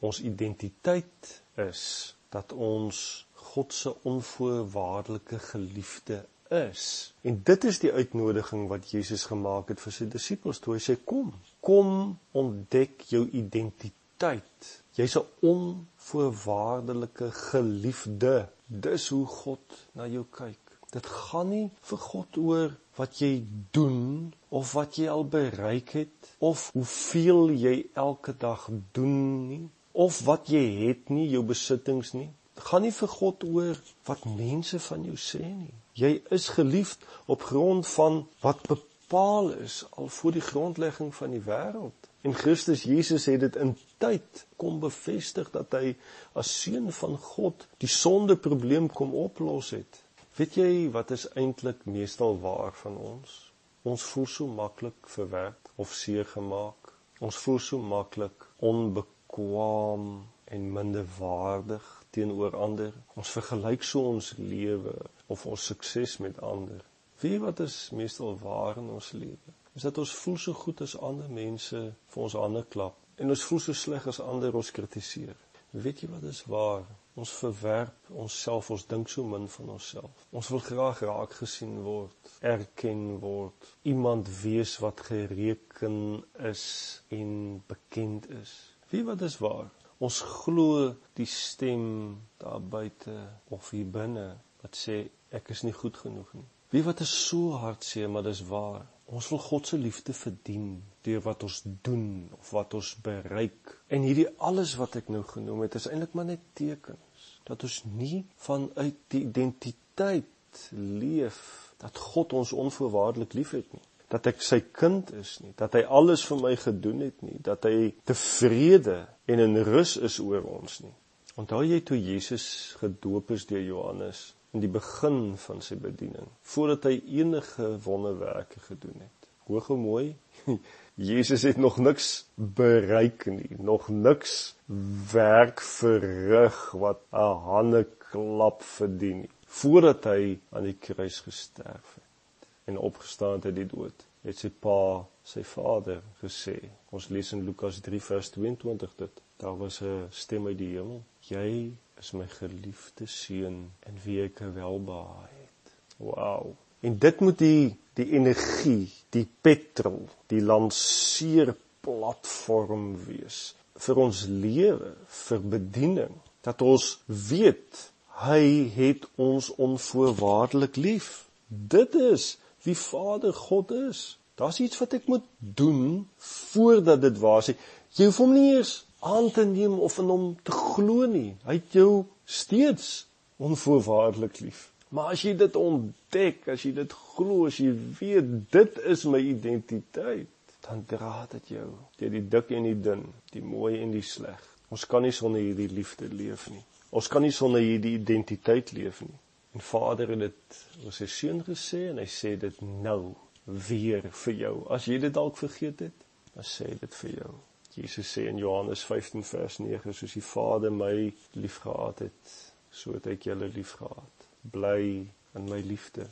Ons identiteit is dat ons God se onvoorwaardelike geliefde is. En dit is die uitnodiging wat Jesus gemaak het vir sy disippels toe hy sê kom, kom ontdek jou identiteit. Jy's 'n onvoorwaardelike geliefde. Dis hoe God na jou kyk. Dit gaan nie vir God oor wat jy doen of wat jy al bereik het of hoeveel jy elke dag doen nie of wat jy het nie jou besittings nie. Gaan nie vir God oor wat mense van jou sê nie. Jy is geliefd op grond van wat bepaal is al voor die grondlegging van die wêreld. En Christus Jesus het dit in tyd kom bevestig dat hy as seun van God die sondeprobleem kom oplos het. Weet jy wat is eintlik meestal waar van ons? Ons voel so maklik verwerp of seer gemaak. Ons voel so maklik onbekwaam en minderwaardig teenoor ander. Ons vergelyk so ons lewe of ons sukses met ander. Wie wat is meestal waar in ons lewe? Is dat ons voel so goed as ander mense vir ons hande klap en ons voel so sleg as ander ons kritiseer. Weet jy wat is waar? Ons verwerp onsself, ons dink so min van onsself. Ons wil graag raak gesien word, erken word, iemand wees wat gereken is en bekend is. Wie wat is waar? Ons glo die stem daar buite of hier binne wat sê ek is nie goed genoeg nie. Wie wat is so hartseer, maar dis waar. Ons wil God se liefde verdien deur wat ons doen of wat ons bereik. En hierdie alles wat ek nou genoem het, is eintlik maar net tekens dat ons nie vanuit die identiteit leef dat God ons onvoorwaardelik liefhet nie dat ek sy kind is nie. Dat hy alles vir my gedoen het nie. Dat hy tevrede en in rus is oor ons nie. Onthou jy toe Jesus gedoop is deur Johannes in die begin van sy bediening voordat hy enige wonderwerke gedoen het? Hoor gou mooi Jesus het nog niks bereik nie, nog niks werk verrig wat 'n hande klap verdien nie, voordat hy aan die kruis gesterf het en opgestaan uit die dood. Het sy pa, sy vader gesê. Ons lees in Lukas 3 vers 22 dit. Daar was 'n stem uit die hemel. Jy is my geliefde seun in wie ek welbehaag het. Wow. En dit moet die die energie, die petrol, die lanceerplatform wees vir ons lewe, vir bediening, dat ons weet hy het ons onvoorwaardelik lief. Dit is wie Vader God is. Daar's iets wat ek moet doen voordat dit waar is. Jy hoef hom nie eers aan te neem of in hom te glo nie. Hy het jou steeds onvoorwaardelik lief. Maar as jy dit ontdek, as jy dit glo, as jy weet dit is my identiteit, dan dra dit jou deur die dik en die dun, die mooi en die sleg. Ons kan nie sonder hierdie liefde leef nie. Ons kan nie sonder hierdie identiteit leef nie. En Vader het dit oor sy seun gesê en hy sê dit nou weer vir jou. As jy dit dalk vergeet het, dan sê dit vir jou. Jesus sê in Johannes 15 vers 9 soos die Vader my liefgehad het, so het ek julle liefgehad bly in my liefde.